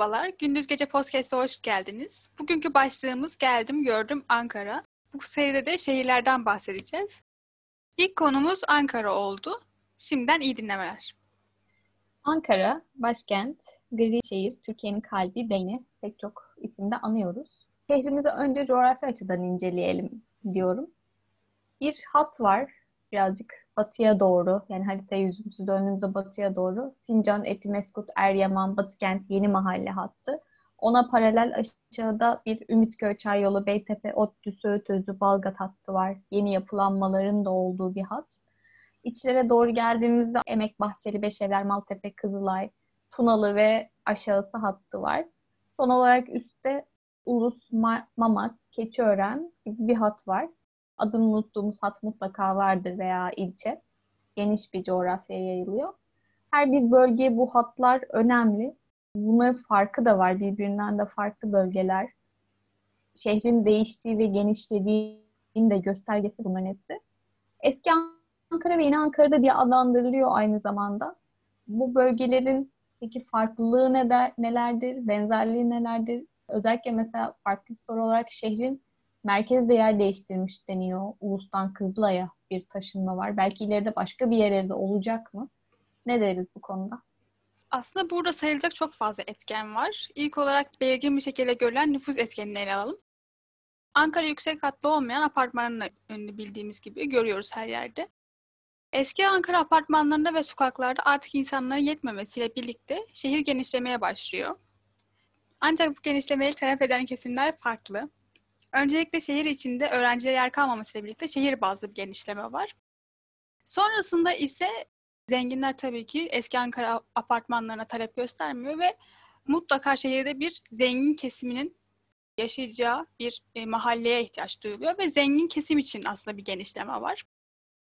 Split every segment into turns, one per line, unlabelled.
Merhabalar, Gündüz Gece Podcast'a hoş geldiniz. Bugünkü başlığımız Geldim Gördüm Ankara. Bu seride de şehirlerden bahsedeceğiz. İlk konumuz Ankara oldu. Şimdiden iyi dinlemeler.
Ankara, başkent, gri şehir, Türkiye'nin kalbi, beyni pek çok isimde anıyoruz. Şehrimizi önce coğrafi açıdan inceleyelim diyorum. Bir hat var, birazcık batıya doğru yani harita yüzümüzü döndüğümüzde batıya doğru Sincan, Etimeskut, Eryaman, Batıkent, Yeni Mahalle hattı. Ona paralel aşağıda bir Ümitköy Çayyolu, Beytepe, ODTÜ, Söğütözü, Balgat hattı var. Yeni yapılanmaların da olduğu bir hat. İçlere doğru geldiğimizde Emek Bahçeli, Beşevler, Maltepe, Kızılay, Tunalı ve aşağısı hattı var. Son olarak üstte Ulus, Mamak, Keçiören gibi bir hat var adını unuttuğumuz hat mutlaka vardır veya ilçe. Geniş bir coğrafyaya yayılıyor. Her bir bölge bu hatlar önemli. Bunların farkı da var. Birbirinden de farklı bölgeler. Şehrin değiştiği ve genişlediğinin de göstergesi bunların hepsi. Eski Ankara ve Yeni Ankara'da diye adlandırılıyor aynı zamanda. Bu bölgelerin peki farklılığı ne der, nelerdir, benzerliği nelerdir? Özellikle mesela farklı bir soru olarak şehrin merkezde yer değiştirmiş deniyor. Ulus'tan Kızılay'a bir taşınma var. Belki ileride başka bir yere de olacak mı? Ne deriz bu konuda?
Aslında burada sayılacak çok fazla etken var. İlk olarak belirgin bir şekilde görülen nüfus etkenini ele alalım. Ankara yüksek katlı olmayan apartmanın önünü bildiğimiz gibi görüyoruz her yerde. Eski Ankara apartmanlarında ve sokaklarda artık insanların yetmemesiyle birlikte şehir genişlemeye başlıyor. Ancak bu genişlemeyi taraf eden kesimler farklı. Öncelikle şehir içinde öğrencilere yer kalmamasıyla birlikte şehir bazlı bir genişleme var. Sonrasında ise zenginler tabii ki eski Ankara apartmanlarına talep göstermiyor ve mutlaka şehirde bir zengin kesiminin yaşayacağı bir e, mahalleye ihtiyaç duyuluyor ve zengin kesim için aslında bir genişleme var.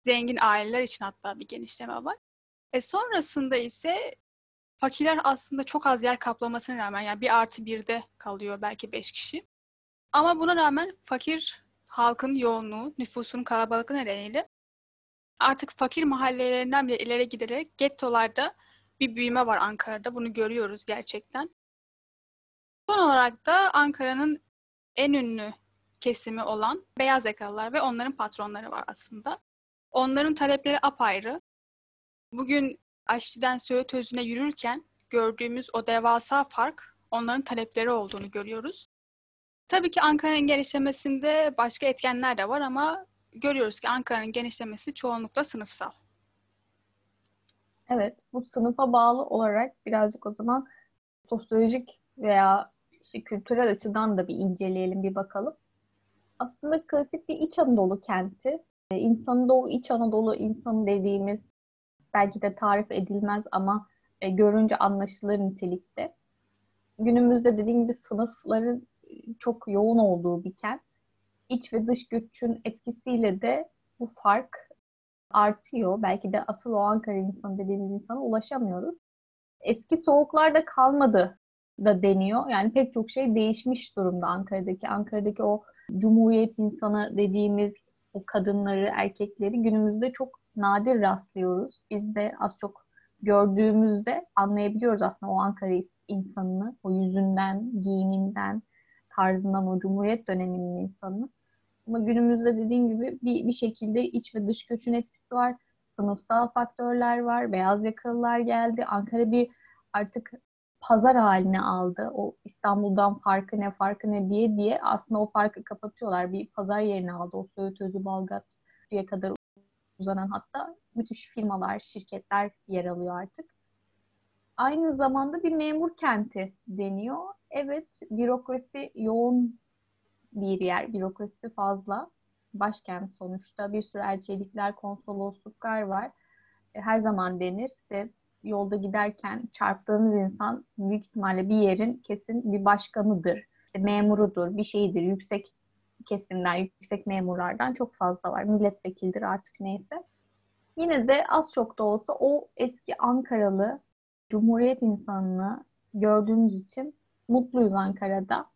Zengin aileler için hatta bir genişleme var. E sonrasında ise fakirler aslında çok az yer kaplamasına rağmen yani bir artı birde kalıyor belki beş kişi. Ama buna rağmen fakir halkın yoğunluğu, nüfusun kalabalıklığı nedeniyle artık fakir mahallelerinden bile ileri giderek gettolarda bir büyüme var Ankara'da. Bunu görüyoruz gerçekten. Son olarak da Ankara'nın en ünlü kesimi olan beyaz yakalılar ve onların patronları var aslında. Onların talepleri apayrı. Bugün Aşçı'dan Söğüt Özü'ne yürürken gördüğümüz o devasa fark onların talepleri olduğunu görüyoruz. Tabii ki Ankara'nın genişlemesinde başka etkenler de var ama görüyoruz ki Ankara'nın genişlemesi çoğunlukla sınıfsal.
Evet, bu sınıfa bağlı olarak birazcık o zaman sosyolojik veya işte kültürel açıdan da bir inceleyelim, bir bakalım. Aslında klasik bir İç Anadolu kenti. E, insanında o İç Anadolu insanı dediğimiz belki de tarif edilmez ama e, görünce anlaşılır nitelikte. Günümüzde dediğim gibi sınıfların çok yoğun olduğu bir kent. İç ve dış göçün etkisiyle de bu fark artıyor. Belki de asıl o Ankara insanı dediğimiz insana ulaşamıyoruz. Eski soğuklarda kalmadı da deniyor. Yani pek çok şey değişmiş durumda Ankara'daki. Ankara'daki o cumhuriyet insanı dediğimiz o kadınları, erkekleri günümüzde çok nadir rastlıyoruz. Biz de az çok gördüğümüzde anlayabiliyoruz aslında o Ankara insanını, o yüzünden, giyiminden, tarzından o Cumhuriyet döneminin insanı. Ama günümüzde dediğim gibi bir, bir şekilde iç ve dış göçün etkisi var. Sınıfsal faktörler var. Beyaz yakalılar geldi. Ankara bir artık pazar haline aldı. O İstanbul'dan farkı ne farkı ne diye diye aslında o farkı kapatıyorlar. Bir pazar yerini aldı. O Söğüt Özü Balgat diye kadar uzanan hatta müthiş firmalar, şirketler yer alıyor artık. Aynı zamanda bir memur kenti deniyor. Evet, bürokrasi yoğun bir yer. Bürokrasi fazla. Başkent sonuçta. Bir sürü elçilikler, konsolosluklar var. E, her zaman denir. İşte yolda giderken çarptığınız insan büyük ihtimalle bir yerin kesin bir başkanıdır. İşte memurudur, bir şeydir. Yüksek kesimler, yüksek memurlardan çok fazla var. Milletvekildir artık neyse. Yine de az çok da olsa o eski Ankaralı Cumhuriyet insanını gördüğümüz için mutluyuz Ankara'da.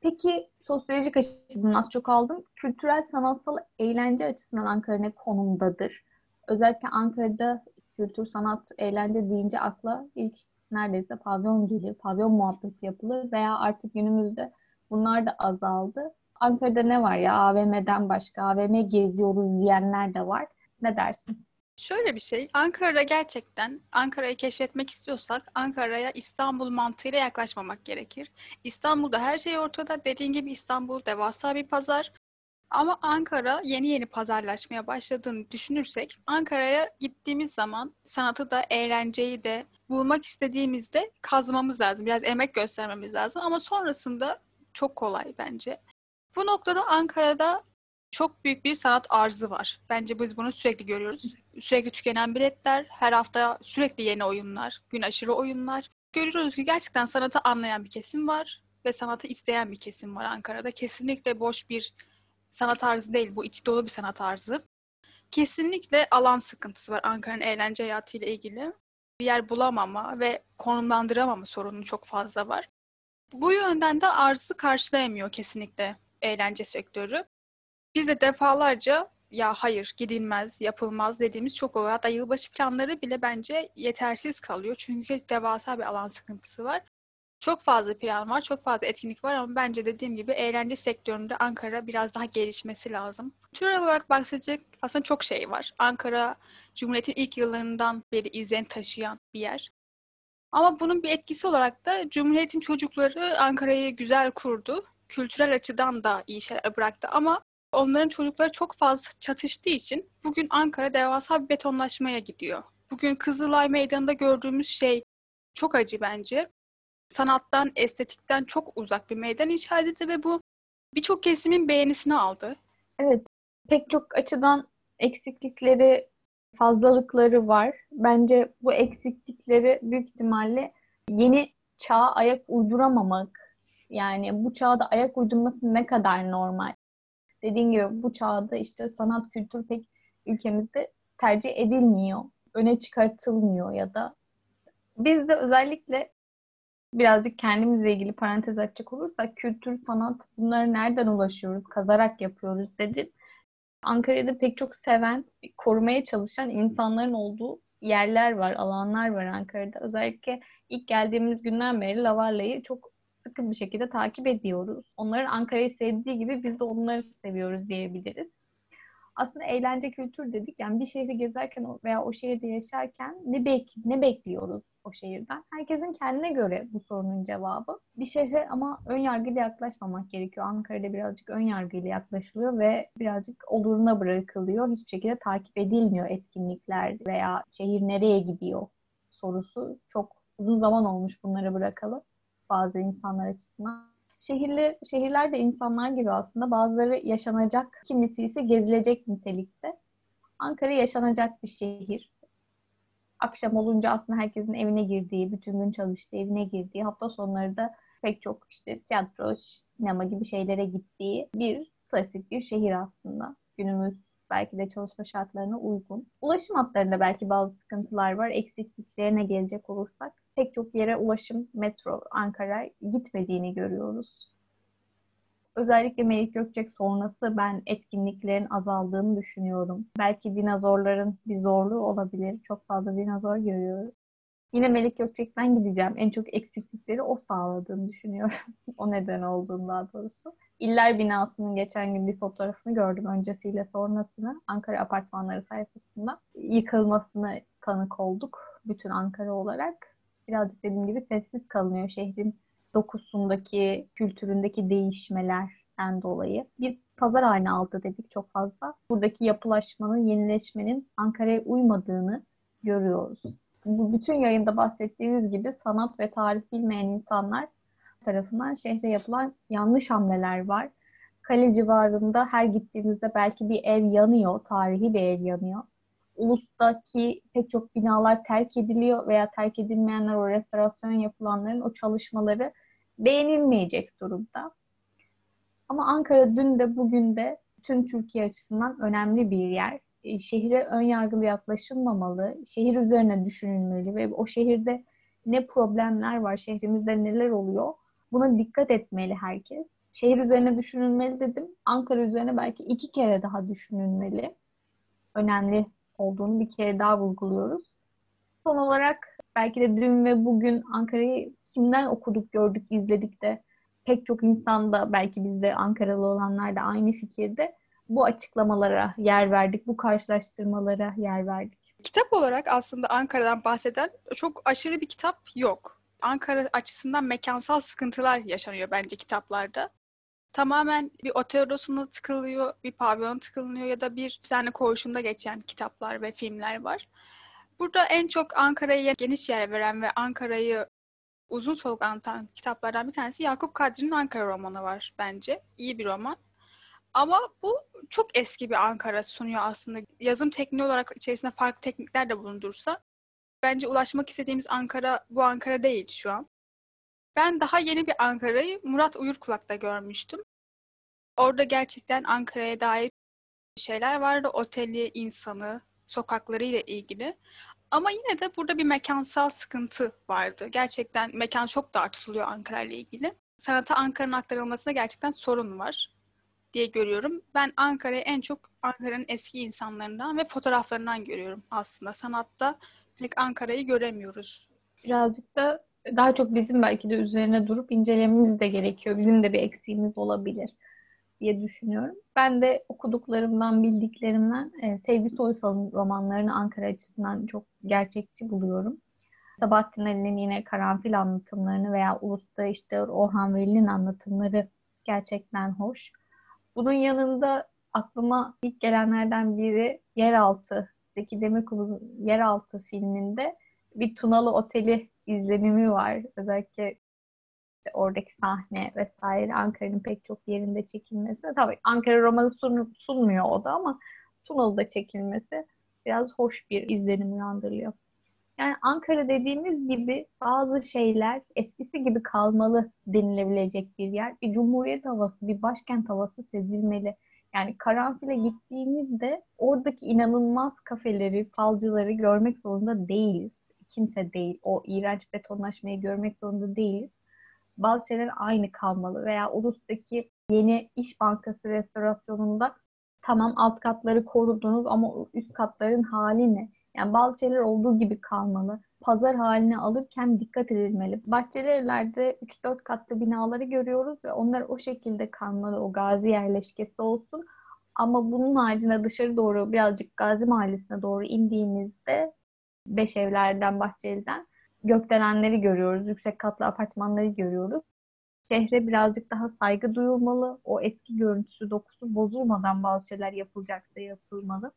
Peki sosyolojik açıdan az çok aldım. Kültürel, sanatsal, eğlence açısından Ankara ne konumdadır? Özellikle Ankara'da kültür, sanat, eğlence deyince akla ilk neredeyse pavyon gelir, pavyon muhabbeti yapılır veya artık günümüzde bunlar da azaldı. Ankara'da ne var ya AVM'den başka AVM geziyoruz diyenler de var. Ne dersin?
Şöyle bir şey, Ankara'da gerçekten Ankara'yı keşfetmek istiyorsak Ankara'ya İstanbul mantığıyla yaklaşmamak gerekir. İstanbul'da her şey ortada. Dediğin gibi İstanbul devasa bir pazar. Ama Ankara yeni yeni pazarlaşmaya başladığını düşünürsek Ankara'ya gittiğimiz zaman sanatı da eğlenceyi de bulmak istediğimizde kazmamız lazım. Biraz emek göstermemiz lazım ama sonrasında çok kolay bence. Bu noktada Ankara'da çok büyük bir sanat arzı var. Bence biz bunu sürekli görüyoruz. Sürekli tükenen biletler, her hafta sürekli yeni oyunlar, gün aşırı oyunlar. Görüyoruz ki gerçekten sanatı anlayan bir kesim var ve sanatı isteyen bir kesim var Ankara'da. Kesinlikle boş bir sanat tarzı değil bu, içi dolu bir sanat tarzı. Kesinlikle alan sıkıntısı var Ankara'nın eğlence hayatıyla ilgili. Bir yer bulamama ve konumlandıramama sorunu çok fazla var. Bu yönden de arzı karşılayamıyor kesinlikle eğlence sektörü. Biz de defalarca ya hayır gidilmez, yapılmaz dediğimiz çok oluyor. Hatta yılbaşı planları bile bence yetersiz kalıyor. Çünkü devasa bir alan sıkıntısı var. Çok fazla plan var, çok fazla etkinlik var ama bence dediğim gibi eğlence sektöründe Ankara biraz daha gelişmesi lazım. Tür olarak bahsedecek aslında çok şey var. Ankara Cumhuriyet'in ilk yıllarından beri izlen taşıyan bir yer. Ama bunun bir etkisi olarak da Cumhuriyet'in çocukları Ankara'yı güzel kurdu. Kültürel açıdan da iyi şeyler bıraktı ama onların çocukları çok fazla çatıştığı için bugün Ankara devasa bir betonlaşmaya gidiyor. Bugün Kızılay Meydanı'nda gördüğümüz şey çok acı bence. Sanattan, estetikten çok uzak bir meydan inşa edildi ve bu birçok kesimin beğenisini aldı.
Evet, pek çok açıdan eksiklikleri, fazlalıkları var. Bence bu eksiklikleri büyük ihtimalle yeni çağa ayak uyduramamak. Yani bu çağda ayak uydurması ne kadar normal dediğin gibi bu çağda işte sanat kültür pek ülkemizde tercih edilmiyor. Öne çıkartılmıyor ya da biz de özellikle birazcık kendimizle ilgili parantez açacak olursak kültür, sanat bunları nereden ulaşıyoruz? Kazarak yapıyoruz dedin. Ankara'da pek çok seven, korumaya çalışan insanların olduğu yerler var, alanlar var Ankara'da. Özellikle ilk geldiğimiz günden beri Lavarla'yı çok sıkı bir şekilde takip ediyoruz. Onların Ankara'yı sevdiği gibi biz de onları seviyoruz diyebiliriz. Aslında eğlence kültür dedik. Yani bir şehri gezerken veya o şehirde yaşarken ne bek ne bekliyoruz o şehirden? Herkesin kendine göre bu sorunun cevabı. Bir şehre ama ön yargıyla yaklaşmamak gerekiyor. Ankara'da birazcık ön yargıyla yaklaşılıyor ve birazcık oluruna bırakılıyor. Hiçbir şekilde takip edilmiyor etkinlikler veya şehir nereye gidiyor sorusu çok uzun zaman olmuş bunları bırakalı bazı insanlar açısından. Şehirli, şehirler de insanlar gibi aslında bazıları yaşanacak, kimisi ise gezilecek nitelikte. Ankara yaşanacak bir şehir. Akşam olunca aslında herkesin evine girdiği, bütün gün çalıştığı, evine girdiği, hafta sonları da pek çok işte tiyatro, sinema gibi şeylere gittiği bir klasik bir şehir aslında. Günümüz belki de çalışma şartlarına uygun. Ulaşım hatlarında belki bazı sıkıntılar var. Eksikliklerine gelecek olursak pek çok yere ulaşım, metro, Ankara gitmediğini görüyoruz. Özellikle Melik Gökçek sonrası ben etkinliklerin azaldığını düşünüyorum. Belki dinozorların bir zorluğu olabilir. Çok fazla dinozor görüyoruz. Yine Melik Gökçek'ten gideceğim. En çok eksiklikleri o sağladığını düşünüyorum. o neden olduğunu daha doğrusu. İller binasının geçen gün bir fotoğrafını gördüm öncesiyle sonrasını. Ankara apartmanları sayfasında. Yıkılmasına tanık olduk bütün Ankara olarak birazcık dediğim gibi sessiz kalınıyor şehrin dokusundaki, kültüründeki değişmelerden dolayı. Bir pazar haline aldı dedik çok fazla. Buradaki yapılaşmanın, yenileşmenin Ankara'ya uymadığını görüyoruz. Bu bütün yayında bahsettiğimiz gibi sanat ve tarih bilmeyen insanlar tarafından şehre yapılan yanlış hamleler var. Kale civarında her gittiğimizde belki bir ev yanıyor, tarihi bir ev yanıyor ulustaki pek çok binalar terk ediliyor veya terk edilmeyenler o restorasyon yapılanların o çalışmaları beğenilmeyecek durumda. Ama Ankara dün de bugün de tüm Türkiye açısından önemli bir yer. E, şehire ön yargılı yaklaşılmamalı, şehir üzerine düşünülmeli ve o şehirde ne problemler var, şehrimizde neler oluyor buna dikkat etmeli herkes. Şehir üzerine düşünülmeli dedim. Ankara üzerine belki iki kere daha düşünülmeli. Önemli olduğunu bir kere daha vurguluyoruz. Son olarak belki de dün ve bugün Ankara'yı kimden okuduk, gördük, izledik de pek çok insan da belki bizde Ankaralı olanlar da aynı fikirde bu açıklamalara yer verdik, bu karşılaştırmalara yer verdik.
Kitap olarak aslında Ankara'dan bahseden çok aşırı bir kitap yok. Ankara açısından mekansal sıkıntılar yaşanıyor bence kitaplarda. Tamamen bir otel odasına tıkılıyor, bir pavyona tıkılıyor ya da bir tane koğuşunda geçen kitaplar ve filmler var. Burada en çok Ankara'ya geniş yer veren ve Ankara'yı uzun soluk anlatan kitaplardan bir tanesi Yakup Kadri'nin Ankara romanı var bence. İyi bir roman. Ama bu çok eski bir Ankara sunuyor aslında. Yazım tekniği olarak içerisinde farklı teknikler de bulundursa bence ulaşmak istediğimiz Ankara bu Ankara değil şu an. Ben daha yeni bir Ankara'yı Murat Uyurkulak'ta görmüştüm. Orada gerçekten Ankara'ya dair şeyler vardı. Oteli, insanı, sokakları ile ilgili. Ama yine de burada bir mekansal sıkıntı vardı. Gerçekten mekan çok dar tutuluyor Ankara ile ilgili. Sanata Ankara'nın aktarılmasında gerçekten sorun var diye görüyorum. Ben Ankara'yı en çok Ankara'nın eski insanlarından ve fotoğraflarından görüyorum aslında. Sanatta pek Ankara'yı göremiyoruz.
Birazcık da daha çok bizim belki de üzerine durup incelememiz de gerekiyor. Bizim de bir eksiğimiz olabilir diye düşünüyorum. Ben de okuduklarımdan, bildiklerimden e, Sevgi Soysal'ın romanlarını Ankara açısından çok gerçekçi buluyorum. Sabahattin Ali'nin yine karanfil anlatımlarını veya Ulus'ta işte Orhan Veli'nin anlatımları gerçekten hoş. Bunun yanında aklıma ilk gelenlerden biri Yeraltı, Zeki Demirkubuz'un Yeraltı filminde bir Tunalı Oteli izlenimi var. Özellikle işte oradaki sahne vesaire Ankara'nın pek çok yerinde çekilmesi. Tabii Ankara romanı sun, sunmuyor o da ama Tunalı'da çekilmesi biraz hoş bir izlenim uyandırıyor. Yani Ankara dediğimiz gibi bazı şeyler eskisi gibi kalmalı denilebilecek bir yer. Bir cumhuriyet havası, bir başkent havası sezilmeli. Yani Karanfil'e gittiğimizde oradaki inanılmaz kafeleri, falcıları görmek zorunda değiliz. Kimse değil. O iğrenç betonlaşmayı görmek zorunda değiliz. Bazı şeyler aynı kalmalı. Veya Ulus'taki yeni iş bankası restorasyonunda tamam alt katları korudunuz ama üst katların hali ne? Yani bazı şeyler olduğu gibi kalmalı. Pazar haline alırken dikkat edilmeli. Bahçeli evlerde 3-4 katlı binaları görüyoruz ve onlar o şekilde kalmalı. O gazi yerleşkesi olsun. Ama bunun haricinde dışarı doğru birazcık Gazi Mahallesi'ne doğru indiğimizde beş evlerden Bahçeli'den gökdelenleri görüyoruz. Yüksek katlı apartmanları görüyoruz. Şehre birazcık daha saygı duyulmalı. O eski görüntüsü, dokusu bozulmadan bazı şeyler yapılacaksa yapılmalı.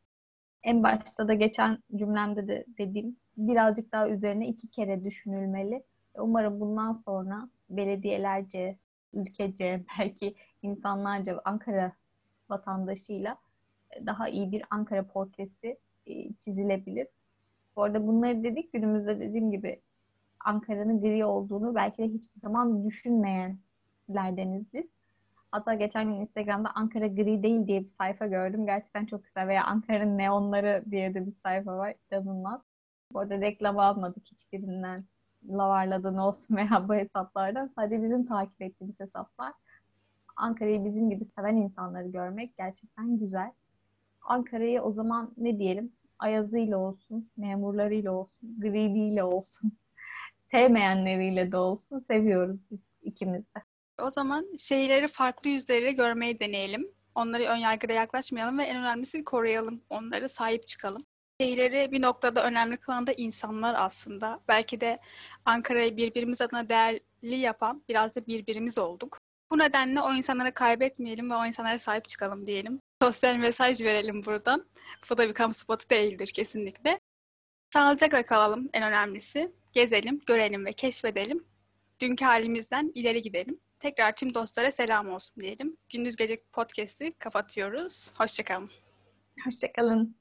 En başta da geçen cümlemde de dediğim birazcık daha üzerine iki kere düşünülmeli. Umarım bundan sonra belediyelerce, ülkece, belki insanlarca Ankara vatandaşıyla daha iyi bir Ankara portresi e, çizilebilir. Bu arada bunları dedik günümüzde dediğim gibi Ankara'nın gri olduğunu belki de hiçbir zaman düşünmeyenlerdeniz biz. Hatta geçen gün Instagram'da Ankara gri değil diye bir sayfa gördüm. Gerçekten çok güzel. Veya Ankara'nın neonları diye de bir sayfa var. İnanılmaz. Bu arada reklam almadık hiçbirinden. Lavarladın olsun veya bu hesaplardan. Sadece bizim takip ettiğimiz hesaplar. Ankara'yı bizim gibi seven insanları görmek gerçekten güzel. Ankara'yı o zaman ne diyelim? Ayazıyla olsun, memurlarıyla olsun, gridiyle olsun, sevmeyenleriyle de olsun seviyoruz biz ikimiz de.
O zaman şeyleri farklı yüzleriyle görmeyi deneyelim. Onları ön yargıda yaklaşmayalım ve en önemlisi koruyalım. Onları sahip çıkalım. Şehirleri bir noktada önemli kılan da insanlar aslında. Belki de Ankara'yı birbirimiz adına değerli yapan biraz da birbirimiz olduk. Bu nedenle o insanları kaybetmeyelim ve o insanlara sahip çıkalım diyelim. Sosyal mesaj verelim buradan. Bu da bir kamu spotu değildir kesinlikle. Sağlıcakla kalalım en önemlisi. Gezelim, görelim ve keşfedelim. Dünkü halimizden ileri gidelim. Tekrar tüm dostlara selam olsun diyelim. Gündüz Gece Podcast'i kapatıyoruz. Hoşçakalın.
Hoşçakalın.